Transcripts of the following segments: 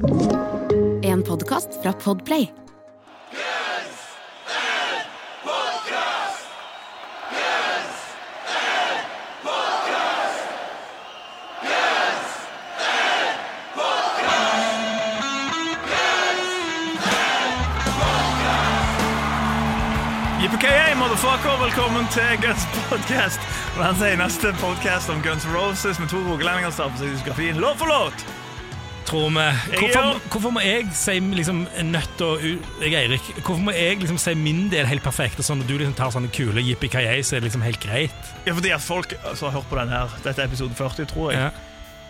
En podkast fra Podplay. Yippee motherfucker! Velkommen til Guns Podcast. Verdens eneste podcast om Guns Roses med to rogalendinger som seg diskografien låt for låt. Tror vi. Hvorfor, hvorfor må jeg si liksom nødt og. Jeg Eirik. Hvorfor må jeg liksom si min del helt perfekt, og sånn at du liksom tar sånne kule yippee så er det liksom helt greit? Ja, fordi at folk som har hørt på den her, dette er episode 40, tror jeg, Ja.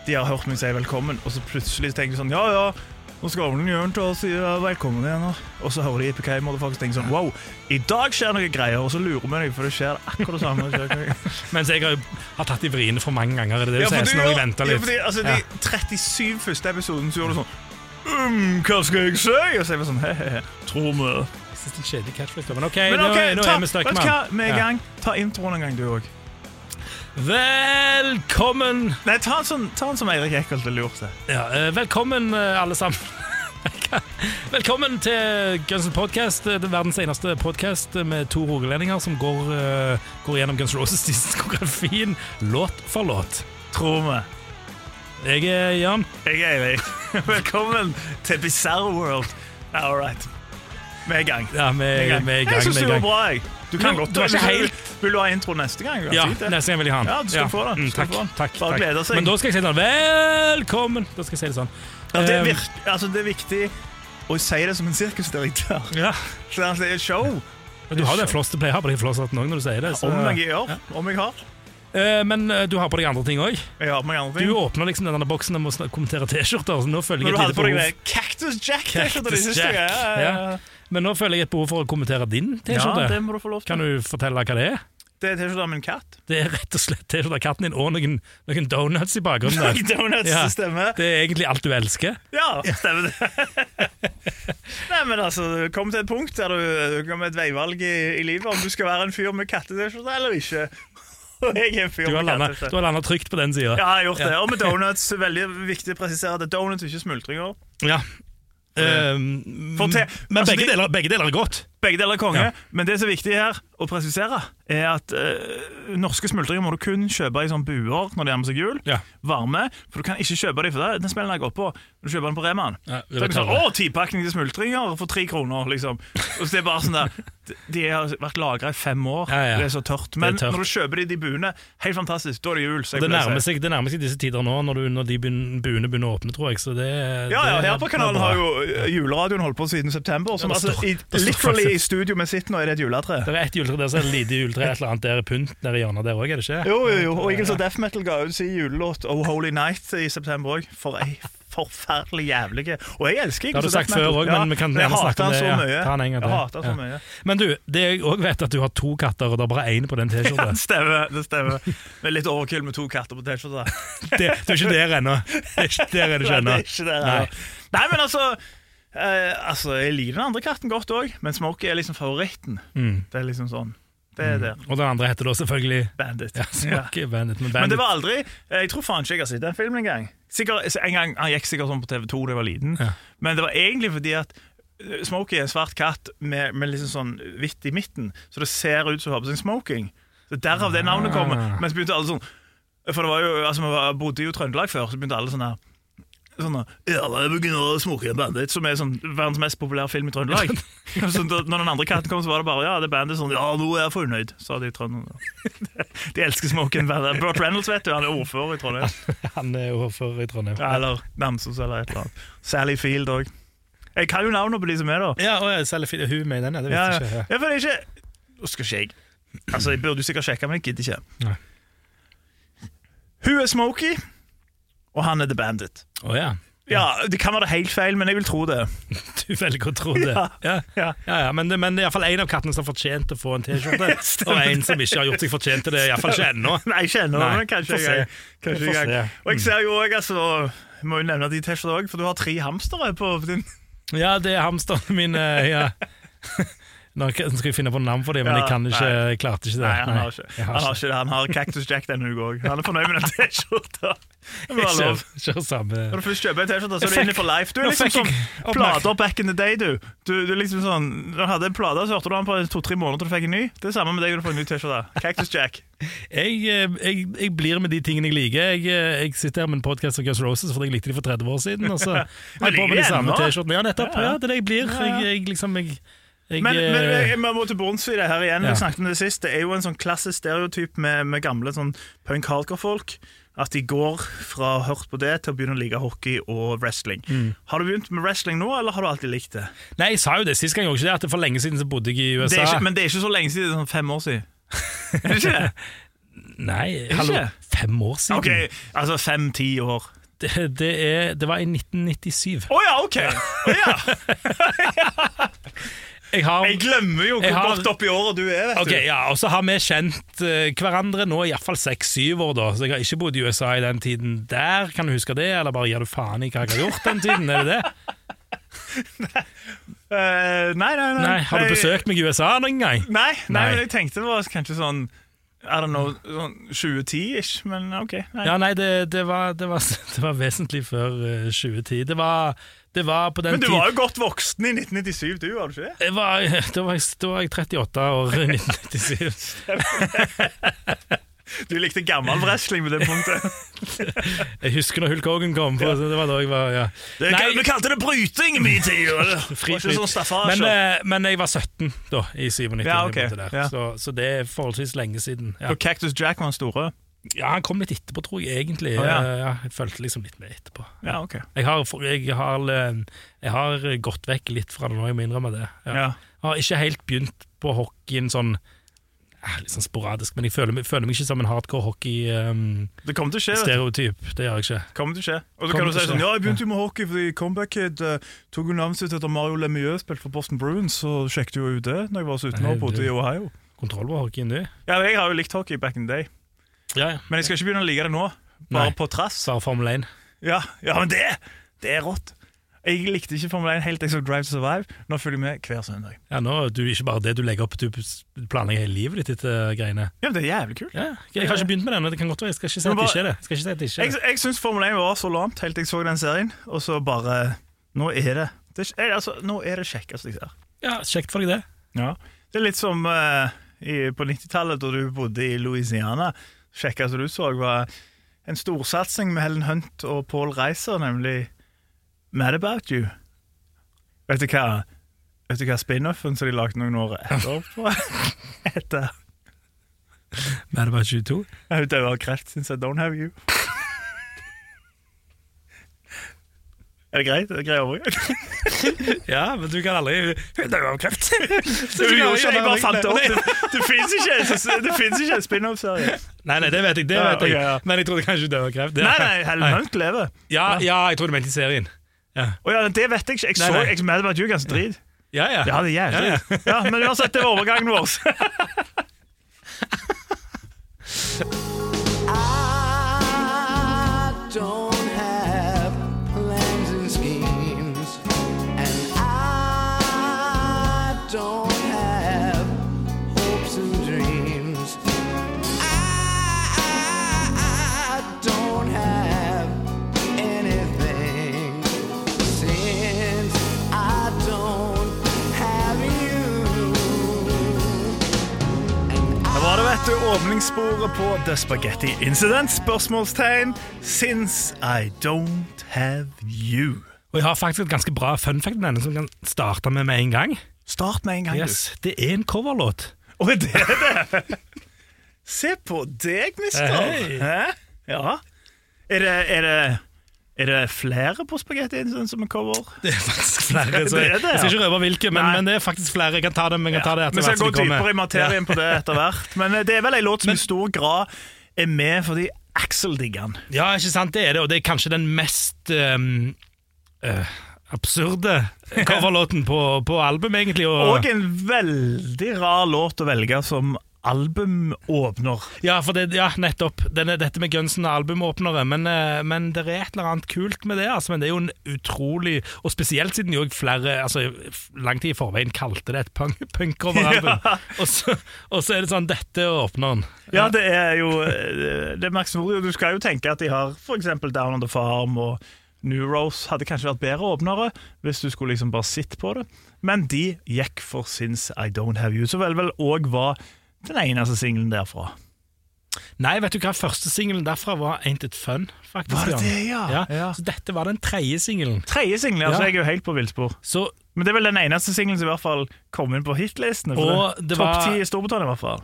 de har hørt meg si velkommen, og så plutselig tenker de sånn Ja, ja, nå skal vel Jørn til å si velkommen igjen. Og så hører de Yippee motherfuckers tenker sånn Wow, i dag skjer noe greier, og så lurer vi deg, for det skjer akkurat det samme. Mens jeg har, har tatt de vriene for mange ganger. Er det det du Ja, sier? Så jeg gjør- vente ja, litt. fordi, altså, Ja. De 37 første episoden så gjorde du sånn um, Hva skal jeg si? Og så er vi sånn he-he-he. Tror vi. Jeg synes det er en kjedelig catchphrase, men OK, Men ok, nå, nå ta, er vi stuck mann. Vi er i gang. Ta introen en gang, du òg. Velkommen! Nei, ta en sånn, ta en som Eirik Eckholt ville lurt det. Ja, eh, velkommen, eh, alle sammen. velkommen til Guns N' Podcast, eh, det verdens eneste podkast med to rogalendinger som går, eh, går gjennom Guns N' Roses diskografien låt for låt. Tror vi. Jeg er Jan. Jeg er Eirik. Velkommen til Bizarre World. All right. Vi er i gang. Ja, vi er i gang. vi er i Jeg syns det var bra, jeg. Du kan godt du ikke helt- Vil du ha intro neste gang? Ja, neste gang vil jeg ha den. Ja, du skal få den. Mm, takk, få takk, Bare takk. glede seg. Men da skal jeg si sånn Velkommen! Da skal jeg si det sånn. Ja, det, er virk, altså, det er viktig å si det som en sirkusdirektør. Ja. Så altså, det er show. Men Du har den floss, du pleier å ha på deg flosshatten òg når du sier det. Så. Om jeg gjør. Om jeg har. Eh, Men eh, du har på deg andre ting òg. Du åpner liksom denne boksen med å kommentere T-skjorter. Følger Men jeg du hadde på deg det Cactus Jack-T-skjorta di siste gang. Ja, ja, ja. Men nå føler jeg et behov for å kommentere din ja, T-skjorte. det må du få lov kan du fortelle hva det er? Det er T-skjorta av min katt. Det er rett og slett T-skjorte av katten din og noen, noen donuts i bakgrunnen. der. Donuts, Ja. det stemmer. Det er egentlig alt du elsker. Ja, stemmer det. Nei, men altså, Kom til et punkt der du, du kommer et veivalg i, i livet om du skal være en fyr med katte-T-skjorte eller ikke. Og jeg er en fyr Du har du landa trygt på den sida. Ja, jeg har gjort det. Og med donuts. Veldig viktig å presisere at donuts er donuts, ikke smultringer. Ja. Te- men altså, begge, de- deler, begge deler er godt. Begge deler er konge, Ja. men det som er viktig her å presisere, er at eh, norske smultringer må du kun kjøpe i sånn buer når det nærmer seg jul. Ja. Varme, for du kan ikke kjøpe dem, for det, den smellen jeg gått på når du kjøper den på Remaen. Ja, er sånn, å, tipakning til smultringer for tre kroner, liksom. Og så det er bare sånn der, de- har vært lagra i fem år, Ja, det er så tørt. Men tørt. når du kjøper de de buene, helt fantastisk, da er det jul. Det nærmer, seg, det nærmer seg disse tider nå, når, du, når de buene begynner å åpne, tror jeg. Så det, Ja, ja, her på kanalen har jo eh, juleradioen holdt på siden september. Som, det altså, i, literally i studio vi sitter nå, er det et juletre. Det er et juletre der, så er det lite juletre, et eller annet der er pynt nede i hjørnet der òg, er det ikke? Jo, jo, jo. Og Eagles of Death Metal ga ut sin julelåt Oh Holy Night i september òg. For ei forferdelig jævlig Og jeg elsker Det har du sagt før også, men vi kan gjerne snakke om det, ja. Jeg hater så Ja. mye. Men du, det jeg òg vet, at du har to katter, og det er bare én på den T-skjorta. det stemmer. Det stemmer. Det er litt overkill med to katter på T-skjorta. Du er ikke der ennå. Det er ikke Der er du ikke ennå. ikke. Nei, men altså eh, Altså, Jeg liker den andre katten godt òg, men Smokey er liksom favoritten. Mm. Det er liksom sånn. Det er der. Og den andre heter da selvfølgelig Bandit. ja, Smokey Bandit. Men Men det var aldri Jeg tror faen ikke jeg har sett den filmen engang. En gang, Han gikk sikkert sånn på TV2 da jeg var liten, Ja. men det var egentlig fordi at eh, Smokey er en svart katt med, med liksom sånn hvitt i midten, så det ser ut som hun har på seg smoking. Så Derav det navnet kommer. Ah. Men så begynte alle sånn For det var jo, altså Vi bodde jo i Trøndelag før, så begynte alle sånn her Sånn, ja, jeg begynner en bandit Som er sånn verdens mest populære film i Trøndelag. så når den andre katten kom, så var det bare Ja, det er bandit sånn Ja, nå er jeg fornøyd, sa de i Trøndelag. De elsker smoking bandit. Burt Reynolds, vet du, han er ordfører i Trondheim. Han er ordfører i Trondheim. Ja, eller Namsos eller et eller annet. Sally Field òg. Jeg kan jo navnet på de som er der. Ja, og Sally Field, hun med i den, ja. Det vet ja. ikke. ja, jeg det er ikke Nå skal ikke jeg Altså, Jeg burde jo sikkert sjekke, men jeg gidder ikke. Nei. Hun er Smokey, og han er The Bandit. Oh, ja. Ja, Det kan være helt feil, men jeg vil tro det. Du velger å tro det. Ja. Ja, Ja. Men, det, men det er iallfall en av kattene som har fortjent å få en T-skjorte, og en som ikke har gjort seg fortjent til det, iallfall ikke ennå. Nei, ikke ennå, men kanskje en gang. Kanskje jeg gang. Og jeg ser jo òg, altså jeg Må jo nevne de T-skjortene òg, for du har tre hamstere på din Ja, det er hamsterne mine. Ja. Nå skal jeg finne på navn for dem, men Ja, jeg kan ikke, nei. jeg klarte ikke det. Nei, han har ikke, Har han har, ikke det. Han har Cactus Jack denne uka òg. Han er fornøyd med den T-skjorta. Kjør, kjør samme Når du først kjøper en T-skjorte, så er du inne for life. Du er liksom sånn plater back in the day, du. Du, du liksom sånn Når du hadde en plate, så hørte du den på to-tre måneder til du fikk en ny. Det er samme med deg når du får en ny T-skjorte. Cactus Jack. jeg, eh, jeg, jeg blir med de tingene jeg liker. Jeg, eh, jeg sitter her med en podkast om Guns Roses fordi jeg likte de for 30 år siden. Og så har jeg på med de samme? T-skjortene. Ja, nettopp. Ja, det er det jeg blir. Jeg liksom jeg, jeg, Men, men eh, jeg, må til bunns i det her igjen. Ja. Vi snakket om det sist. Det er jo en sånn klassisk stereotyp med, med gamle sånn punk hardcore-folk. At de går fra å ha hørt på det til å begynne å like hockey og wrestling. Mm. Har du begynt med wrestling nå, eller har du alltid likt det? Nei, jeg sa jo det sist gang, ikke det, at for lenge siden så bodde jeg i det USA. er ikke, men det er ikke så lenge siden, det er sånn fem år siden. er det ikke det? Nei, hallo, fem år siden? Ok, altså fem-ti år. Det, det, er, det var i 1997. Å ja, ok! Oh, ja. Jeg har, Jeg glemmer jo hvor har- godt oppi året du er. vet Ok, du. ja, Og så har vi kjent uh, hverandre nå i iallfall seks-syv år, da. Så jeg har ikke bodd i USA i den tiden der. Kan du huske det, eller bare gir du faen i hva jeg har gjort den tiden? Er det det? Eh, nei, nei, nei. Nei, Har du besøkt meg i USA noen gang? Nei, nei, Nei. men jeg tenkte det var kanskje sånn I don't know, sånn 2010-ish, men ok. Nei. Ja, nei, det, det, var, det, var, det var vesentlig før uh, 2010. Det var, det var på den men du var jo godt voksen i 1997, du, var du ikke det? Jeg var, da, var jeg, da var jeg 38 år i 1997. Du likte gammel wrestling på det punktet. Jeg husker når Hulk Hogan kom. For Det var da jeg var, ja. Det, Nei. Vi kalte det bryting i min tid. sånn. Men, eh, men jeg var 17 da, i 97. Ja, jeg ok, bodde der. ja. Så, så det er forholdsvis lenge siden. Ja. og Cactus Jack var den store? Ja, Han kom litt etterpå, tror jeg egentlig. Å, ja. Ja, jeg følte liksom litt med etterpå. Ja, ok. Jeg har, jeg, har, jeg har gått vekk litt fra det nå, jeg må innrømme det. Jeg har ikke helt begynt på hockeyen sånn eh, litt sånn sporadisk, men jeg føler, føler meg ikke som en hardcore hockey-stereotyp. Det å skje. det gjør jeg ikke. Kommer til å skje. Og så kan du si sånn. Ja, jeg begynte jo med hockey fordi Comeback Kid uh, tok jo navnet sitt etter Mario Lemieux, spilte for Boston Bruins, så sjekket jo ut det når jeg var 17 år og bodde i Ohio. Kontroll på hockeyen, du. Ja, jeg har jo likt hockey back in the day, Ja, ja. men jeg skal ikke begynne å like det nå. Bare Nei. på trass. Bare Formel 1. Ja, ja men det, det er rått. Jeg likte ikke Formel 1 helt jeg så Drive to Survive. Nå følger jeg med hver søndag. Ja, nå, du, Ikke bare det, du legger opp, du planlegger hele livet ditt etter greiene. Ja, men Det er jævlig kult. Ja, jeg har ikke begynt med det og det kan godt være. Jeg skal ikke si at det ikke er det. Jeg si det ikke er Jeg, jeg syns Formel 1 var så lamt helt til jeg så den serien, og så bare Nå er det det er, altså, Nå er det kjekkest jeg ser. Ja, Kjekt for deg, det. Ja. Det er litt som uh, i, på 90-tallet, da du bodde i Louisiana. Kjekkeste du så, var en storsatsing med Helen Hunt og Paul Reiser, nemlig Mad About You. Vet du hva Vet du hva spin-offen som de lagde noen år etterpå heter? Mad About You 2? Hun døde av kreft since I don't have you. Er det greit? Er det greit overgang? Ja, men du kan aldri Hun av kreft. Så Du gjorde ikke, jeg bare fant det opp. Det, det fins ikke, ikke en spin-off-serie. Nei, nei, det vet jeg. det vet jeg ja. Men jeg trodde kanskje hun døde av kreft. Nei, nei, Helen Hunt lever. Ja, ja, jeg trodde du mente i serien. Ja, Oh, ja, det vet jeg ikke. Jeg Nei, så nei. jeg Mad About You ganske drit. ja. ja. Ja, det er jævlig. Ja, Ja, men uansett, det var overgangen vår. Da var det, åpningssporet på The Spaghetti Incident. Spørsmålstegn Since I don't have you. Og jeg har faktisk et ganske bra fun fact med denne som kan starte med med en gang. Start med en gang, Yes, Det er en coverlåt. Å, er det er det! Se på deg, mister. Hey. Hæ? Ja. Er det, er det er det flere på Spaghetti Incident som er cover? Det er faktisk flere. Så Det er jeg, det, ja. jeg skal ikke røpe hvilke, men, men det er faktisk flere. Jeg kan ta dem, jeg kan ta det etter hvert. hvert skal gå dypere i materien på det etter hvert. Men eh, det er vel en låt som i stor grad er med fordi Axel digger den. Ja, ikke sant, det er det, og det er kanskje den mest um, uh, absurde coverlåten på, på albumet, egentlig. Og, Og en veldig rar låt å velge som albumåpner. Ja, for det, ja, nettopp. Denne, dette med Gunsen og albumåpnere. Men, eh, men det er et eller annet kult med det. Altså, men det er jo en utrolig Og spesielt siden jo flere altså, lang tid i forveien kalte det et punk, punkoveralbum. og, så, og så er det sånn Dette er åpneren. Ja, det er jo eh, Det er Max. Du skal jo tenke at de har f.eks. Down on the Farm og New Rose hadde kanskje vært bedre åpnere hvis du skulle liksom bare sitte på det. Men de gikk for Since I Don't Have You, som vel vel òg var den eneste singelen derfra. Nei, vet du hva? Første singelen derfra var Ain't It Fun. faktisk Var det det, ja? Ja. Så dette var den tredje singelen. Tredje singelen, altså Ja. jeg er jo helt på villspor. Så Men det er vel den eneste singelen som i hvert fall kom inn på hitlistene. for Og det- det Topp var- ti i Storbritannia, i hvert fall.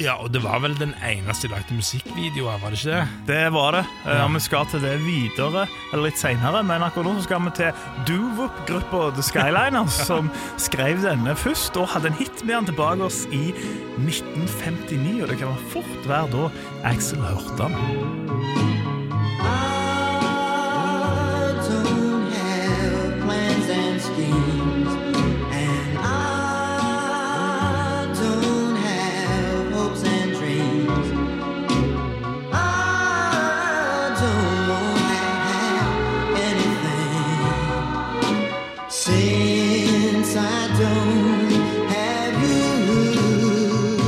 Ja, og det var vel den eneste de lagde musikkvideo av, var det ikke det? Det var det. Eh, Ja. Vi skal til det videre, eller litt senere, men akkurat nå så skal vi til Duvop-gruppa The Skyliners, som skrev denne først og hadde en hit med den tilbake oss i 1959. Og det kan fort være da Axel hørte den.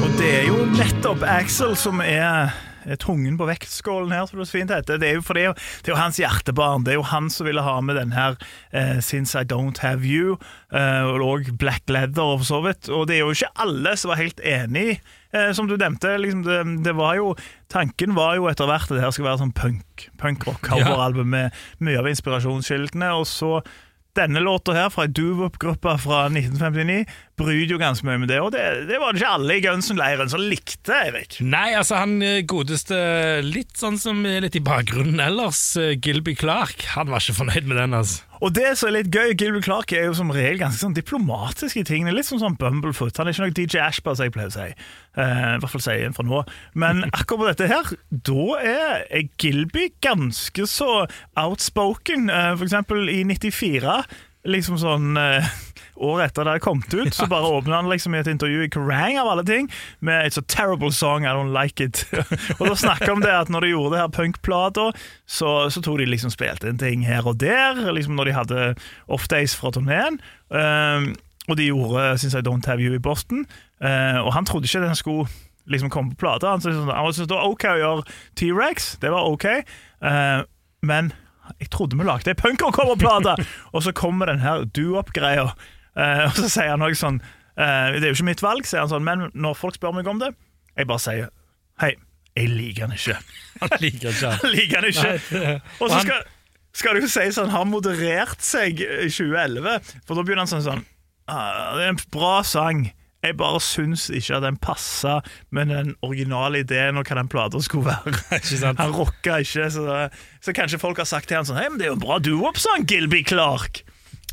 Og det er jo nettopp Axel som er tungen på vektskålen her, som det så fint heter. Det er jo, for det er jo, det er jo hans hjertebarn. Det er jo han som ville ha med den her uh, 'Since I Don't Have You', uh, og Black Leather og for så vidt. Og det er jo ikke alle som var helt enig, eh, som du nevnte. Liksom det, det var jo, tanken var jo etter hvert at det her skal være sånn punk, punkrock-coveralbum med mye av inspirasjonskildene. Og så denne låta her fra ei Duvop-gruppe fra 1959 bryter jo ganske mye med det, og det, det var det ikke alle i Gunsen-leiren som likte, Eirik. Nei, altså han eh, godeste Litt sånn som litt i bakgrunnen ellers, eh, Gilby Clark, han var ikke fornøyd med den, altså. Og det som er litt gøy, Gilbert Clark er jo som regel ganske sånn diplomatisk i tingene. Litt som sånn Bumblefoot. Han er ikke nok DJ Ashbar, som jeg pleier å si. Uh, I hvert fall sier en fra nå. Men akkurat på dette her, da er, er Gilby ganske så outspoken. Uh, for eksempel i 94, liksom sånn eh, Året etter det hadde kommet ut, så bare åpna han liksom i et intervju i Kerrang av alle ting med 'It's a terrible song, I don't like it'. og da snakka om det at når de gjorde det her punkplata, så, så tok de liksom spilte inn ting her og der, liksom når de hadde off-days fra turneen. Um, og de gjorde Since I Don't Have You i Boston. Uh, og han trodde ikke den skulle liksom komme på plata. Han syntes det var OK å gjøre T-Rex, det var OK, uh, men jeg trodde vi lagde ei punkercoverplate! og så kommer den her do-up-greia, uh, og så sier han også sånn uh, Det er jo ikke mitt valg, sier han sånn, men når folk spør meg om det, jeg bare sier hei, jeg liker han ikke. Han liker ikke han. Liker han ikke. Nei, Og så skal, skal det jo sies han har moderert seg i 2011, for da begynner han sånn sånn «Ah, Det er en bra sang. Jeg bare syns ikke at den passa med den originale ideen og hva den plata skulle være. Han rocka ikke, så, så kanskje folk har sagt til han sånn Hei, men det er jo en bra duo-oppsang, Gilby Clark.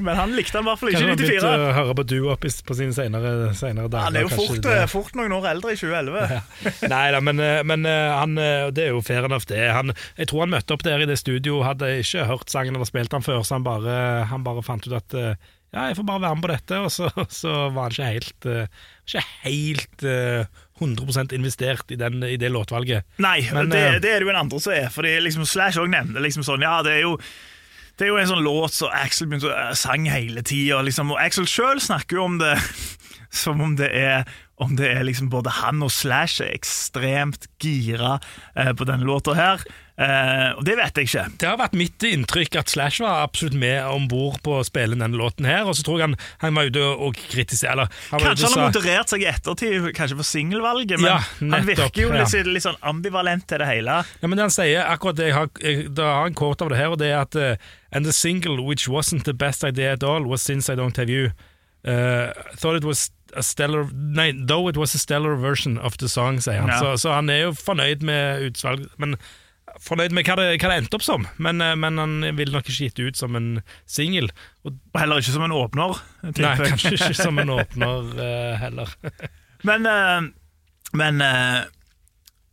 Men han likte han i hvert fall ikke i han begynte 94. å høre på Do-Up på sine senere, senere dager. Han er jo fort, det. eh, fort noen år eldre i 2011. Nei da, men, eh, men eh, han, det er jo fair enough, det. Han, jeg tror han møtte opp der i det studio, hadde ikke hørt sangen eller spilt den før, så han bare, han bare fant ut at ja, jeg får bare være med på dette, og så, så var han ikke helt, ikke helt eh, 100% investert i, den, i det låtvalget. Nei, Men, det, det er det jo en andre som er. Fordi liksom Slash òg nevnte liksom sånn Ja, det er jo det er jo en sånn låt som Axel begynte å eh, sang hele tida. Liksom, og Axel sjøl snakker jo om det som om det er om det er liksom både han og Slash er ekstremt gira eh, på denne låta her. Eh, og det vet jeg ikke. Det har vært mitt inntrykk at Slash var absolutt med om bord på å spille denne låten her, og så tror jeg han, han var ute og kritiserte eller, han Kanskje han har moderert seg i ettertid, kanskje for singelvalget, men Ja, han virker jo litt, litt sånn ambivalent til det hele. Ja, men det han sier, akkurat det jeg har, jeg, da har en kort av det her, og det er at uh, And the single which wasn't the best idea at all was Since I Don't Have You. Uh, thought it was a stellar Nei, though it was a stellar version of the song, sier han. Ja. Så, så han er jo fornøyd med utvalget. men fornøyd med hva det, hva det endte opp som. Men, eh, men han ville nok ikke gitt det ut som en singel. Og Og heller ikke som en åpner. Nei, kanskje ikke som en åpner uh, heller. Men uh, Men uh,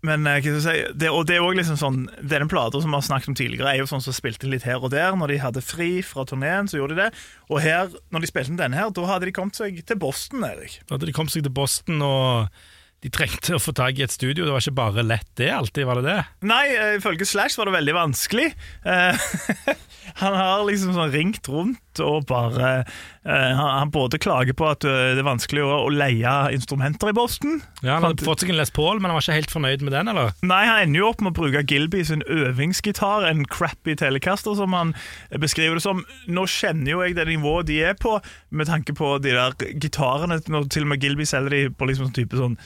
men hva skal jeg si, det, og det er også liksom sånn Denne plata som vi har snakket om tidligere, er jo sånn som spilte litt her og der. Når de hadde fri fra turneen, så gjorde de det. Og her, når de spilte denne her, da hadde de kommet seg til Boston, Erik. Da hadde de kommet seg til Boston, og de trengte å få tak i et studio. Det var ikke bare lett det alltid, var det det? Nei, eh, ifølge Slash var det veldig vanskelig. Han har liksom sånn ringt rundt og bare uh, han, han både klager på at eh, det er vanskelig å, å leie instrumenter i Boston. Ja, Han hadde fått seg en Les Paul, men han var ikke helt fornøyd med den, eller? Nei, han ender jo opp med å bruke Gilby sin øvingsgitar, en crappy telecaster, som han beskriver det som. Nå kjenner jo jeg det nivået de er på, med tanke på de der gitarene, når til og med Gilby selger de på liksom sånn type sånn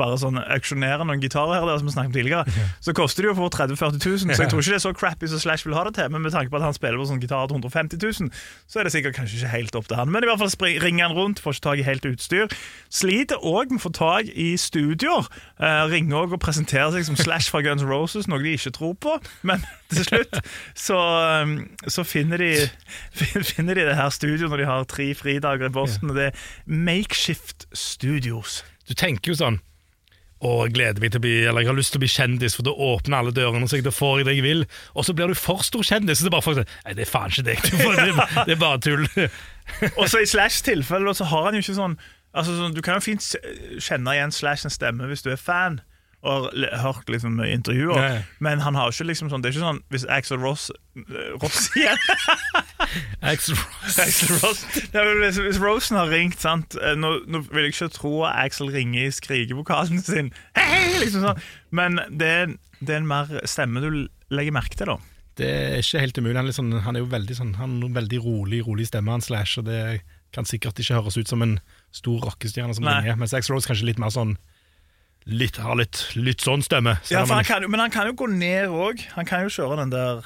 bare sånn auksjonere noen gitarer her der, som vi snakket om tidligere, så koster det jo for 30 000-40 000. Så jeg tror ikke det er så crappy som Slash vil ha det til. Men med tanke på at han spiller på sånn gitar til 150 000, så er det sikkert kanskje ikke helt opp til han. Men i hvert fall ringer han rundt, får ikke tak i helt utstyr. Sliter òg med å få tak i studioer. Eh, ringer òg og presenterer seg som Slash fra Guns Roses, noe de ikke tror på. Men til slutt så, um, så finner, de, finner de det her studioet når de har tre fridager i Boston, og det er Makeshift Studios. Du tenker jo sånn jeg gleder meg til å bli, eller jeg har lyst til å bli kjendis, for da åpner alle dørene seg, da får jeg det jeg vil. Og så blir du for stor kjendis, så det er bare folk Nei, det er faen ikke deg, det, det er bare tull. Og så i Slash tilfelle så har han jo ikke sånn Altså sånn, Du kan jo fint kjenne igjen Slash sin stemme hvis du er fan og har hørt liksom intervjuer, ja. men han har ikke liksom sånn Det er ikke sånn hvis Axel Ross eh, Ross igjen. Axel Ross ja, hvis, hvis Rosen har ringt, sant eh, nå, nå vil jeg ikke tro at Axel ringer i skrikevokalen sin, hei, liksom sånn. men det er, det er en mer stemme du legger merke til, da. Det er ikke helt umulig. Han er, sånn, han er jo veldig, sånn, han en veldig rolig, rolig stemme, han slasher. det kan sikkert ikke høres ut som en stor rockestjerne som ringer. Mens Axel Rose kanskje litt mer sånn Litt, har litt, litt sånn stemme. Ja, for han kan, men han kan jo gå ned òg. Han kan jo kjøre den der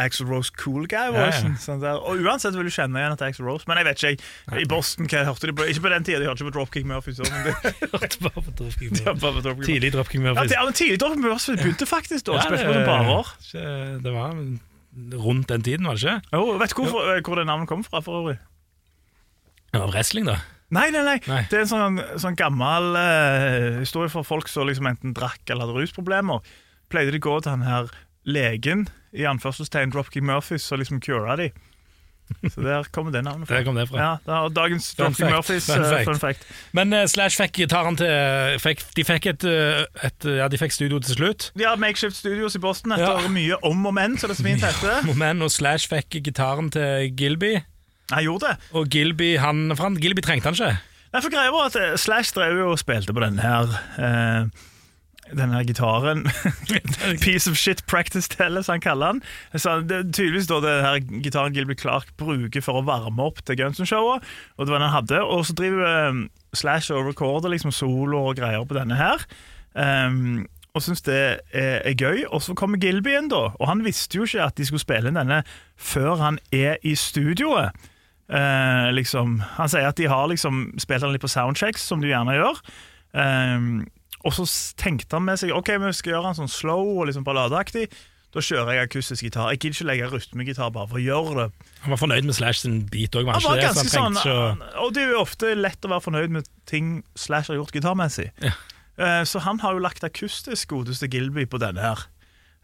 Axel Rose cool guy-voicen. Ja, sånn. Og uansett vil du kjenne igjen at Axel Rose. Men jeg vet ikke, jeg, i Boston hva hørte de på? Ikke på den tida, de hørte ikke på Dropkick Murphys. Sånn, hørte bare på Dropkick de hørte Murphys. bare på Dropkick Murphys. Tidlig Dropkick Ja, Murphys. det, ja, tidlig Dropkick Murphys begynte faktisk da. Ja, det, det- ikke- Det var rundt den tiden, var det ikke? Jo, vet du eh, hvor det navnet kom fra, for øvrig? Var wrestling, da. Nei, nei, nei. Nei. Det er en sånn, sånn gammel uh, historie for folk som liksom enten drakk eller hadde rusproblemer. Pleide de gå til han her legen i anførselstegn Dropkick Murphys og liksom cura de. Så der kommer det navnet fra. Der kom det fra. Ja, det er dagens Dropkick Murphys fun eh, fact. fun fact. Men uh, Slash fikk gitaren til fikk, De fikk et, et Ja, de fikk studio til slutt. Ja, Makeshift Studios i Boston etter Ja. mye om og men, så det så fint heter. Men og Slash fikk gitaren til Gilby. Jeg gjorde det. Og Gilby han, for han, Gilby trengte han ikke. Nei, for greia var at eh, Slash drev jo og spilte på denne her eh, denne her gitaren. Piece of shit practice teller, som han kaller den. Så det tydeligvis da det her gitaren Gilby Clark bruker for å varme opp til Guns N'-showet. Og det var den han hadde. Og så driver eh, Slash og recorder liksom solo og greier på denne her. Um, og syns det er, er gøy. Og så kommer Gilby inn, da. Og han visste jo ikke at de skulle spille inn denne før han er i studioet. Eh, liksom, han sier at de har liksom spilt han litt på soundchecks, som du gjerne gjør. Eh, og så tenkte han med seg Ok, vi skal gjøre han sånn slow og liksom balladeaktig. Da kjører jeg akustisk gitar. Jeg gidder ikke legge rytmegitar bare for å gjøre det. Han var fornøyd med Slash sin beat òg, var han Han var ikke det? Så han sånn ikke Og det er jo ofte lett å være fornøyd med ting Slash har gjort gitarmessig. Ja. Eh, så han har jo lagt akustisk godeste Gilby på denne her.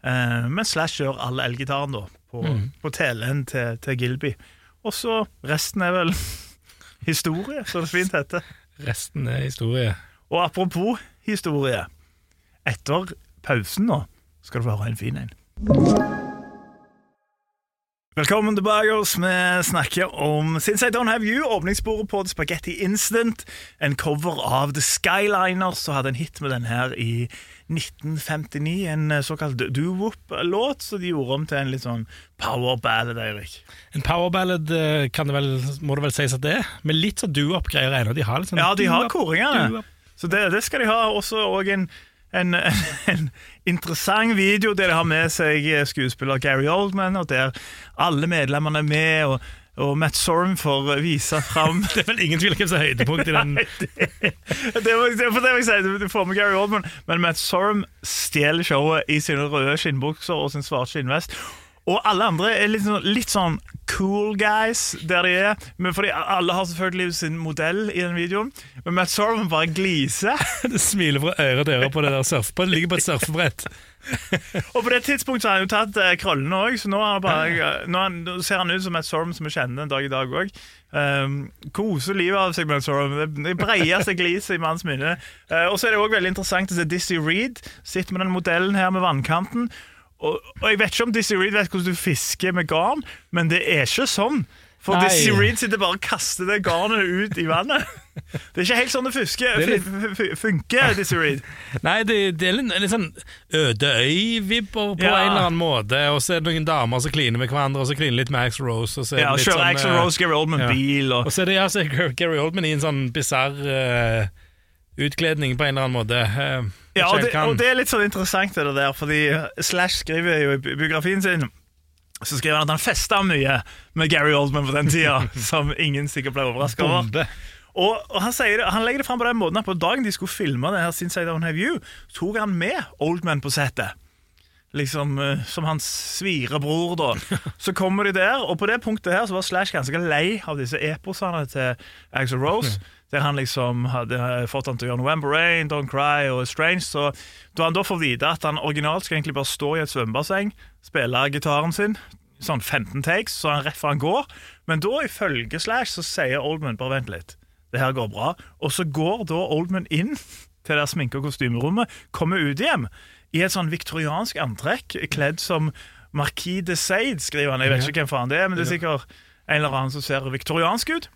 Eh, men Slash gjør all elgitaren da på, Mm. på telen til, til Gilby. Og så resten er vel historie, som det fint heter. Resten er historie. Og apropos historie. Etter pausen nå skal du få høre en fin en. Velkommen tilbake. oss. Vi snakker om Since I Don't Have You, åpningssporet på The Spaghetti Instant. En cover av The Skyliners, som hadde en hit med den her i 1959. En eh, såkalt doo-wop-låt, som de gjorde om til en litt sånn power ballad, Eirik. En power ballad kan det vel, må det vel sies at det er, med litt sånn do-up-greier ennå. De har litt sånn Ja, de har koringene. Så det, det skal de ha. Også og en, en, en interessant video der de har med seg skuespiller Gary Oldman, og der alle medlemmene er med, og, og Matt Sorum får vise fram Det er vel ingen tvil om hvem som er høydepunktet i den. det må, det, for det må jeg si, du, du får med Gary Oldman, men Matt Sorum stjeler showet i sine røde skinnbukser og sin svarte skinnvest. Og alle andre er litt sånn, litt sånn cool guys der de er. Men fordi Alle har selvfølgelig sin modell i den videoen, men Matt Sorman bare gliser. Det smiler fra øre til øre på det der surfebrettet. Ligger på et surfebrett. Og på det tidspunktet har han jo tatt eh, krøllene òg, så nå, bare, nå, han, nå ser han ut som Matt Sorman som vi kjenner en dag i dag òg. Um, koser livet av seg, Matt Sorman. Det, bredeste breieste gliset i manns minne. Uh, og så er det òg veldig interessant å se Dizzie Reed sitter med den modellen her med vannkanten. Og, og jeg vet ikke om Dizzie Reed vet hvordan du fisker med garn, men det er ikke sånn. For Nei. Dizzie Reed sitter bare og kaster det garnet ut i vannet. Det er ikke helt sånn det fusker, er litt- funker, Dizzie Reed. Nei, det, det er litt, litt sånn Øde øy-vibber på Ja. en eller annen måte. Og så er det noen damer som kliner med hverandre, og så kliner litt med Axl Rose. Og så er Ja, det litt Kjører sånn, Axel eh, Rose, Gary Oldman ja. bil og Og så er det ja, så er Gary Oldman i en sånn bisarr uh, utkledning på en eller annen måte. Eh, vet Ja, og det, og det er litt sånn interessant det der, fordi Slash skriver jo i biografien sin så skriver han at han festa mye med Gary Oldman på den tida, som ingen sikkert ble overraska over. Og, og han, det, han legger det fram på den måten at på dagen de skulle filme det her Sinside Don't Have You, tok han med Oldman på settet. Liksom eh, som hans svirebror, da. Så kommer de der, og på det punktet her så var Slash ganske lei av disse eposene til Axel Rose. Der han liksom hadde fått han til å gjøre November Rain, Don't Cry og Strange. Så da han da får vite at han originalt skal egentlig bare stå i et svømmebasseng, spille gitaren sin, sånn 15 takes, så han rett før han går. Men da, ifølge Slash, så sier Oldman bare vent litt, det her går bra. Og så går da Oldman inn til det sminke- og kostymerommet, kommer ut igjen i et sånn viktoriansk antrekk, kledd som Marquis de Sade, skriver han. Jeg vet ikke hvem faen det er, men det er sikkert en eller annen som ser viktoriansk ut.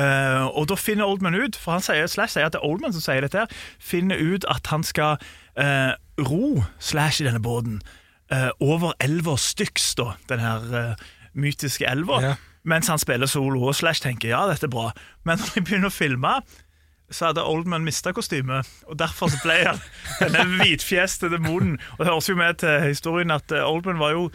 Eh, og da finner Oldman ut, for han sier, Slash sier at det er Oldman som sier dette, her, finner ut at han skal uh, ro Slash i denne båten uh, over elva Styx, da, den her mytiske elva, Ja. mens han spiller solo, og Slash tenker ja, dette er bra. Men når de begynner å filme, så hadde Oldman mista kostymet, og derfor så ble han denne hvitfjeste demonen. Og det høres jo med til historien at Oldman var jo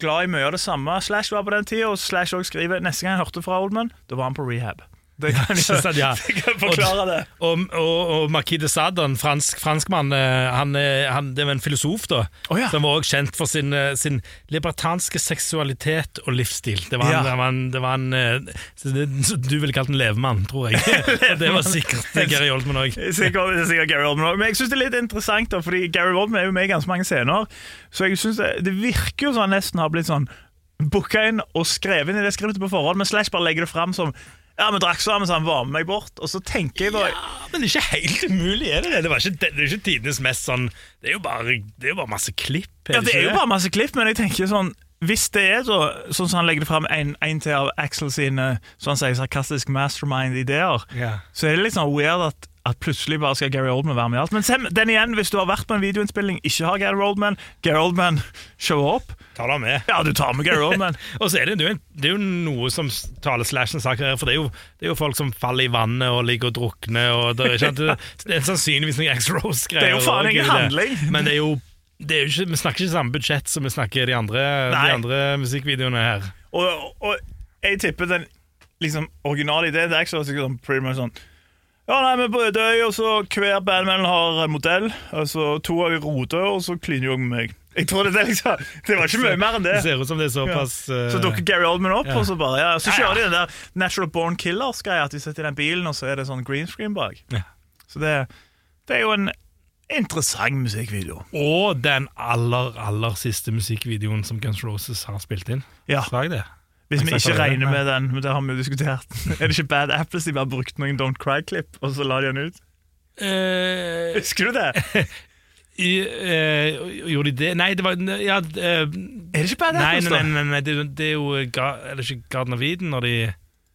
glad i mye av det samme Slash var på den tida, og Slash også skriver neste gang jeg hørte fra Oldman, da var han på rehab. Det kan, sant, ja. det kan forklare det. Og, og, og Marquis de Sade, en fransk, franskmann, eh, han, eh, han, det var en filosof da, oh, ja. som var også kjent for sin, eh, sin libertanske seksualitet og livsstil. Det var, Ja. det var, en, det var en Du ville kalt en levemann, tror jeg. Det var sikkert Gary Oldman òg. Sikkert, sikkert Gary Oldman også. Men jeg synes det er litt interessant, da, fordi Gary Oldman er jo med i ganske mange scener. Så jeg synes det, det virker jo som han nesten har blitt sånn booka inn og skrevet inn i det skriftet på forhånd, men Slash bare legger det fram som ja, vi drakk sammen, så han var med meg bort. Og så tenker jeg da Men det er ikke helt umulig, er det det? Det, var ikke, det, det er ikke tidenes mest sånn Det er jo bare, det er jo bare masse klipp. Ja, det er jo ikke bare masse klipp, men jeg tenker sånn hvis det er så, sånn som han legger det fram en, en til av Axel sine sånn han sier, sarkastisk mastermind-ideer, Ja. så er det litt sånn weird at, at plutselig bare skal Gary Oldman være med i alt. Men se, den igjen, hvis du har vært på en videoinnspilling, ikke har Gary Oldman, Gary Oldman show opp, Ta da med. ja, du tar med Gary Oldman. Og så er det, det, er jo det er jo noe som taler Slashen sak her, for det er, jo, det er jo folk som faller i vannet og ligger og drukner, og det er, det, er sannsynligvis noen X-Rose-greier. Det er jo faen ingen handling. Men det er jo, det er jo ikke, vi snakker ikke samme budsjett som vi snakker i de andre, Nei. de andre musikkvideoene her. Og, og jeg tipper den liksom, originale ideen det er ikke så sånn, pretty much sånn Ja, nei, men på Ødøy, og så hver bandmedlem har en modell. Altså to av de roter, og så kliner de med meg. Jeg tror Det liksom Det var ikke mye mer enn det. Det ser ut som det er såpass Så eh, dukker Gary Oldman opp, ja. og så bare ja, Så Ja, ja. kjører de den der Natural Born Killers-greia, at de sitter i den bilen, og så er det sånn green screen bak. Ja. Så det, det er jo en interessant musikkvideo. Og den aller, aller siste musikkvideoen som Guns Roses har spilt inn. Ja, Slag det? Hvis vi ikke regner med den, men det har vi jo diskutert. Er det ikke Bad Apples de bare brukte noen Don't Cry-klipp, og så la de den ut? Uh, Husker du det? i, uh, gjorde de det? Nei, det var ja, uh, Er det ikke Bad Apples, nei, nei, nei, nei det, det er jo Ga- Er det ikke Garden of Eden når de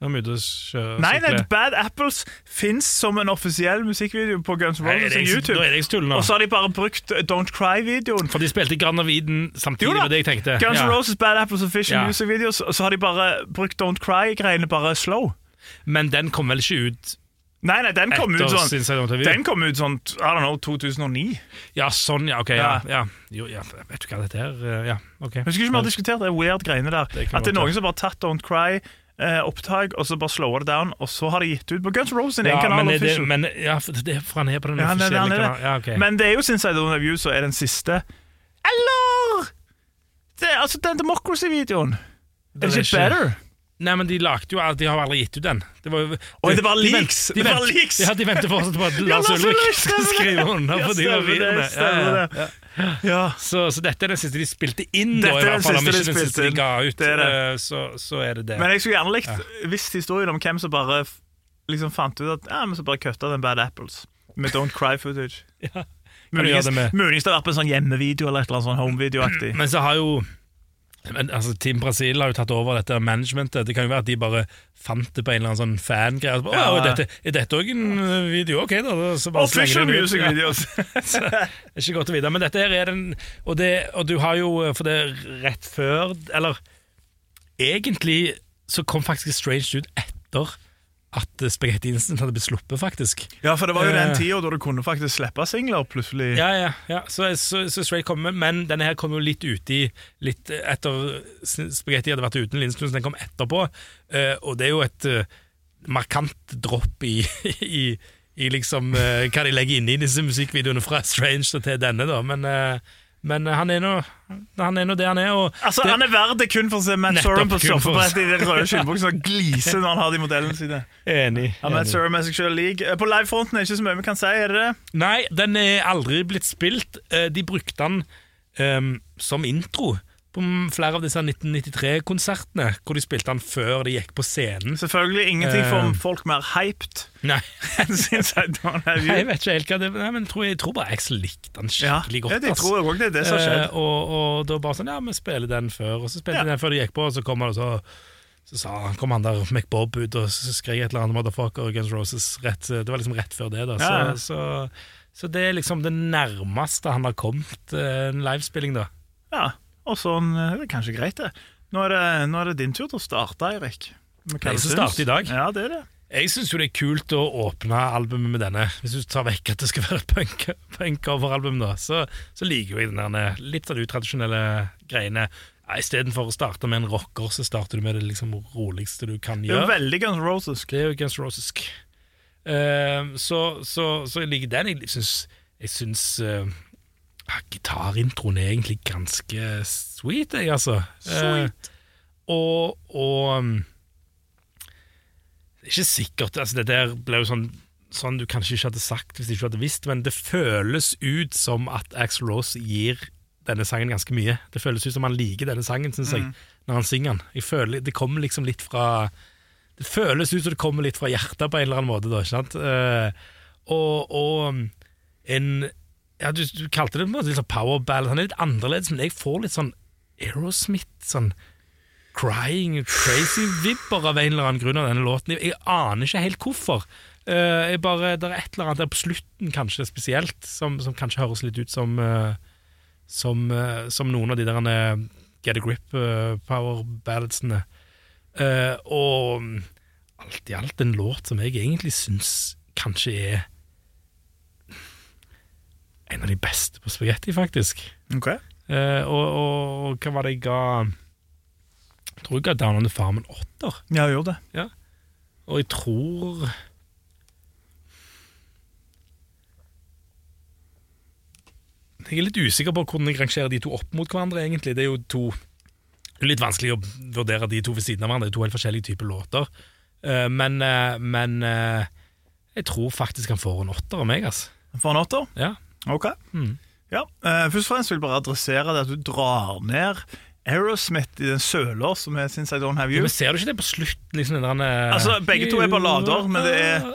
når de er mye Nei, nei. Bad Apples fins som en offisiell musikkvideo på Guns N' Roses det YouTube. Er det tull nå. Og så har de bare brukt eh, Don't Cry-videoen. For de spilte Grand Eden samtidig, Jo med det jeg tenkte. Guns N' Ja. Roses Bad Apples Official Ja. Music Videos, og så har de bare brukt Don't Cry-greiene bare slow. Men den kom vel ikke ut Nei, nei, den kom ut sånn? Den kom ut sånn, I don't know, 2009. Ja, sånn, ja. Ok, ja. Ja. Jo, ja vet du hva dette er? Eh, Ja, ok. Jeg husker ikke vi har diskutert det weird greiene der. Det at det er noen som bare har tatt Don't Cry-opptak, og så bare slower det down, og så har de gitt ut på Guns N' Roses sin Ja, egen kanal. men, det, men ja, det for han er på den Ja, offisielle det. kanalen. Ja, okay. Men det er jo Since I Don't Have You, så er den siste Eller det, altså, den Democracy-videoen det er ikke- better? Nei, men de lagde jo De har aldri gitt ut den. Det var, Oi, det var de vent- leaks! De Det var vent-! Ja, de venter fortsatt på at Lars Ulrik skriver under. Ja, for de stemmer Ja, det. ja. Ja. Så, så dette er den siste de spilte inn, Dette da, i er hvert fall. om ikke den siste de ga ut. Det det. Eh, Så, så er det det. Men jeg skulle gjerne likt visst historien om hvem som bare liksom fant ut at Ja, men så bare kutta den Bad Apples med Don't Cry footage. Ja. Muligens det har vært på en sånn hjemmevideo eller et eller annet sånn homevideo-aktig. Men så har jo men, altså, Team Brasil har jo tatt over dette managementet. Det kan jo være at de bare fant det på en eller annen sånn fangreie. og så Ja. Dette, er dette òg en eh, video? Ok, da. så bare Official music Ja. videos. Så, det er ikke godt å vite. Men dette her er den Og, det, og du har jo For det er rett før Eller egentlig så kom faktisk Strange ut etter at Spaghetti Instant hadde blitt sluppet, faktisk. Ja, for det var jo den Eh. tida da du kunne faktisk slippe singler plutselig. Ja, ja, ja. Så, så, så Straight kom, men denne her kom jo litt uti Litt etter Spaghetti hadde vært uten Lindstuen, så den kom etterpå. Eh, og det er jo et eh, markant dropp i, i, i liksom hva de legger inn i disse musikkvideoene fra Strange til denne, da. Men, men han er nå Han er nå det han er. Altså, det, Han er verdt det kun for å se Matt Sorum på kun i den røde skinnbuksa og glise når han har de modellene sine. Enig. Ja, Matt enig. Sorum er seg lik. Eh, På livefronten er det ikke så mye vi kan si, er det det? Nei, den er aldri blitt spilt. Eh, De brukte den um, som intro på flere av disse 1993-konsertene, hvor de spilte den før de gikk på scenen. Selvfølgelig ingenting for får folk mer hyped Nei, enn Since I Don't Have jeg vet ikke helt hva det Nei, men jeg tror, jeg tror bare Axel likte den Ja, skikkelig ja, godt. de det tror også det er det som skjedde. skjedd. Eh, og, og da bare sånn Ja, vi spiller den før. Og så spilte Ja. de den før de gikk på, og så kom han og så så sa, han- kom han der McBob ut og skrek et eller annet motherfucker Guns Roses rett, Det var liksom rett før det, da. Så, Ja, ja. så, så det er liksom det nærmeste han har kommet eh, en livespilling, da. Ja, og sånn eh, Det er kanskje greit, det. Nå er det, nå er det din tur til å starte, Eirik. Jeg du som starter i dag. Ja, det er det. Jeg syns jo det er kult å åpne albumet med denne. Hvis du tar vekk at det skal være punk- punk-cover-album, da, så, så liker jeg den der litt sånn utradisjonelle greiene. Ja, Istedenfor å starte med en rocker, så starter du med det liksom roligste du kan gjøre. Det er jo veldig Guns Rosesk. Det er jo Guns Rosesk. Roses. Eh, så, så, så jeg liker den. Jeg syns, jeg syns eh, ja, Gitarintroen er egentlig ganske sweet, jeg, altså. Sweet. Eh, og og um, Det er ikke sikkert altså Det der ble jo sånn Sånn du kanskje ikke hadde sagt hvis du ikke hadde visst, men det føles ut som at Axl Rose gir denne sangen ganske mye. Det føles ut som han liker denne sangen, syns jeg, når han synger den. Jeg føler, det kommer liksom litt fra Det føles ut som det kommer litt fra hjertet på en eller annen måte, da, ikke sant? Eh, og, og en ja, du, du kalte det på en måte litt sånn power ballad. Han er litt annerledes, men jeg får litt sånn Aerosmith, sånn crying, crazy vibber av en eller annen grunn av denne låten. Jeg, aner ikke helt hvorfor. Uh, jeg bare, Det er et eller annet der på slutten, kanskje spesielt, som, som kanskje høres litt ut som uh, som, uh, som noen av de der Get a Grip power balladsene. Eh, og mm, alt i alt en låt som jeg egentlig syns kanskje er en av de beste på spagetti, faktisk. Ok. Eh, og, og, hva var det jeg ga Jeg tror jeg ga Down on the Farm en åtter. Ja, jeg gjorde det. Og jeg tror Jeg er litt usikker på hvordan jeg rangerer de to opp mot hverandre, egentlig. Det er jo to litt vanskelig å vurdere de to ved siden av hverandre. Det er to helt forskjellige typer låter. Eh, men eh, men eh, jeg tror faktisk han får en åtter av meg, altså. får en åtter? Ja. Ok. Mm. Ja, uh, Først og fremst vil jeg bare adressere det at du drar ned Aerosmith i den søler som er Since I Don't Have Ja, You. men ser du ikke det på slutten? Liksom, den eh, Altså, begge to er ballader, men det er-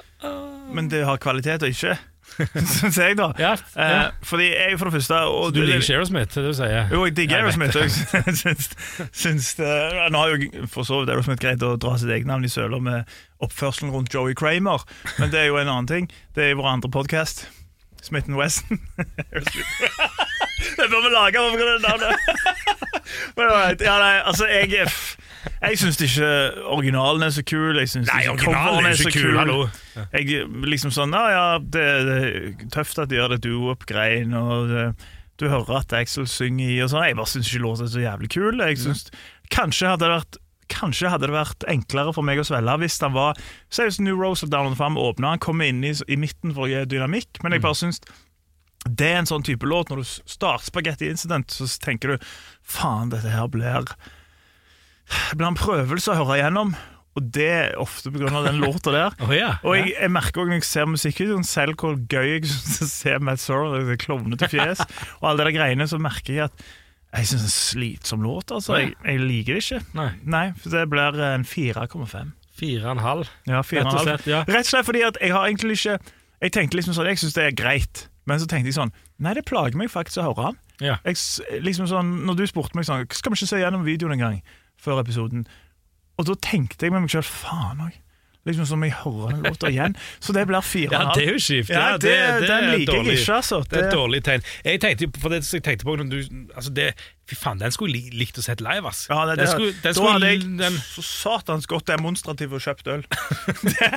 Men det har kvalitet og ikke, syns jeg, da. Ja, Eh, ja. fordi jeg, for det første og Du liker ikke Aerosmith, det er det du sier? Jo, jeg digger Aerosmith. Jeg syns, syns det, Nå har jo for så vidt Aerosmith greid å dra sitt eget navn i søler med oppførselen rundt Joey Kramer, men det er jo en annen ting. Det er i vår andre podkast, Smith Wesson. det bør vi lage over grunn av det navnet. Men right. ja, nei, altså, jeg jeg syns ikke originalen er så kul. Jeg synes Nei, ikke coveren er ikke kul, hallo. Jeg liksom sånn, ja, ja, det, det er tøft at de gjør det duo-opp-greien, og det, du hører at Axel synger i, og sånn. Jeg bare syns ikke låta er så jævlig kul. Jeg synes, kanskje hadde det vært Kanskje hadde det vært enklere for meg å svelge hvis han var Se hvis New Rose of Down on Farm åpna, han kommer inn i, i midten for å gi dynamikk, men jeg bare syns Det er en sånn type låt. Når du starter Spaghetti Incident, så tenker du faen, dette her blir Det blir en prøvelse å høre igjennom. Og det er ofte pga. den låta der. oh, yeah, Og jeg, jeg merker også når jeg ser musikkvideoen selv hvor gøy jeg synes å se Matt Sorrow, det klovnete fjes, og alle de greiene, så merker jeg at jeg syns det er en slitsom låt. altså. Jeg, jeg liker det ikke. Nei. Nei, for det blir en 4,5. Fire og en halv. Ja, Rett og 4,5. slett. Ja. Rett og slett fordi at jeg har egentlig ikke Jeg tenkte liksom sånn, jeg syns det er greit, men så tenkte jeg sånn Nei, det plager meg faktisk å høre han. Ja. Jeg, s- liksom sånn, når du spurte meg sånn Skal vi ikke se gjennom videoen en gang før episoden? Og da tenkte jeg med meg sjøl faen òg. Liksom som jeg hører den låta igjen. Så det blir fire Ja, det er jo skift. Ja, det, er den liker jeg ikke, altså. Det er et dårlig tegn. Jeg tenkte på det jeg tenkte på du altså det, Fy faen, den skulle jeg likt å sett live, ass. Ja, det, den det, skulle, den da skulle, hadde jeg den, så satans godt demonstrativt og kjøpt øl. det,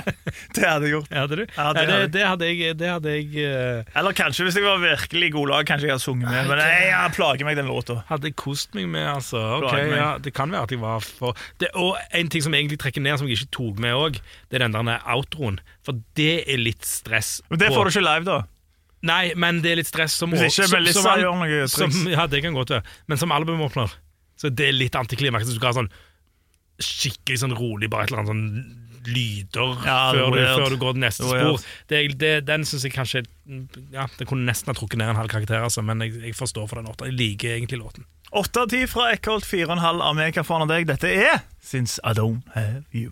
det hadde jeg gjort. ja, hadde du? Ja, det hadde jeg. det hadde jeg, jeg eh, Eller kanskje hvis jeg var virkelig i god lag, kanskje jeg hadde sunget med. Men jeg, jeg plager meg den låta. hadde jeg kost meg med, altså. Ok, meg. ja, Det kan være at jeg var for det, Og en ting som egentlig trekker ned, som jeg ikke tok med òg, det er den der outroen. For det er litt stress. Men det får du ikke live, da. Nei, men det er litt stress som Hvis ikke som- Melissa som gjør noe som. Ja, det kan godt være. Men som albumåpner, så det er litt antiklimaks. Du skal ha sånn skikkelig sånn rolig, bare et eller annet sånn lyder Ja, før, du, før du går til neste spor. Det, det, den syns jeg kanskje Ja, Det kunne nesten ha trukket ned en halv karakter, altså, men jeg, jeg forstår for den låta. Jeg liker egentlig låten. Åtte av ti fra Eckholt, fire og en halv av meg. Hva faen av deg? Dette er Since I Don't Have You.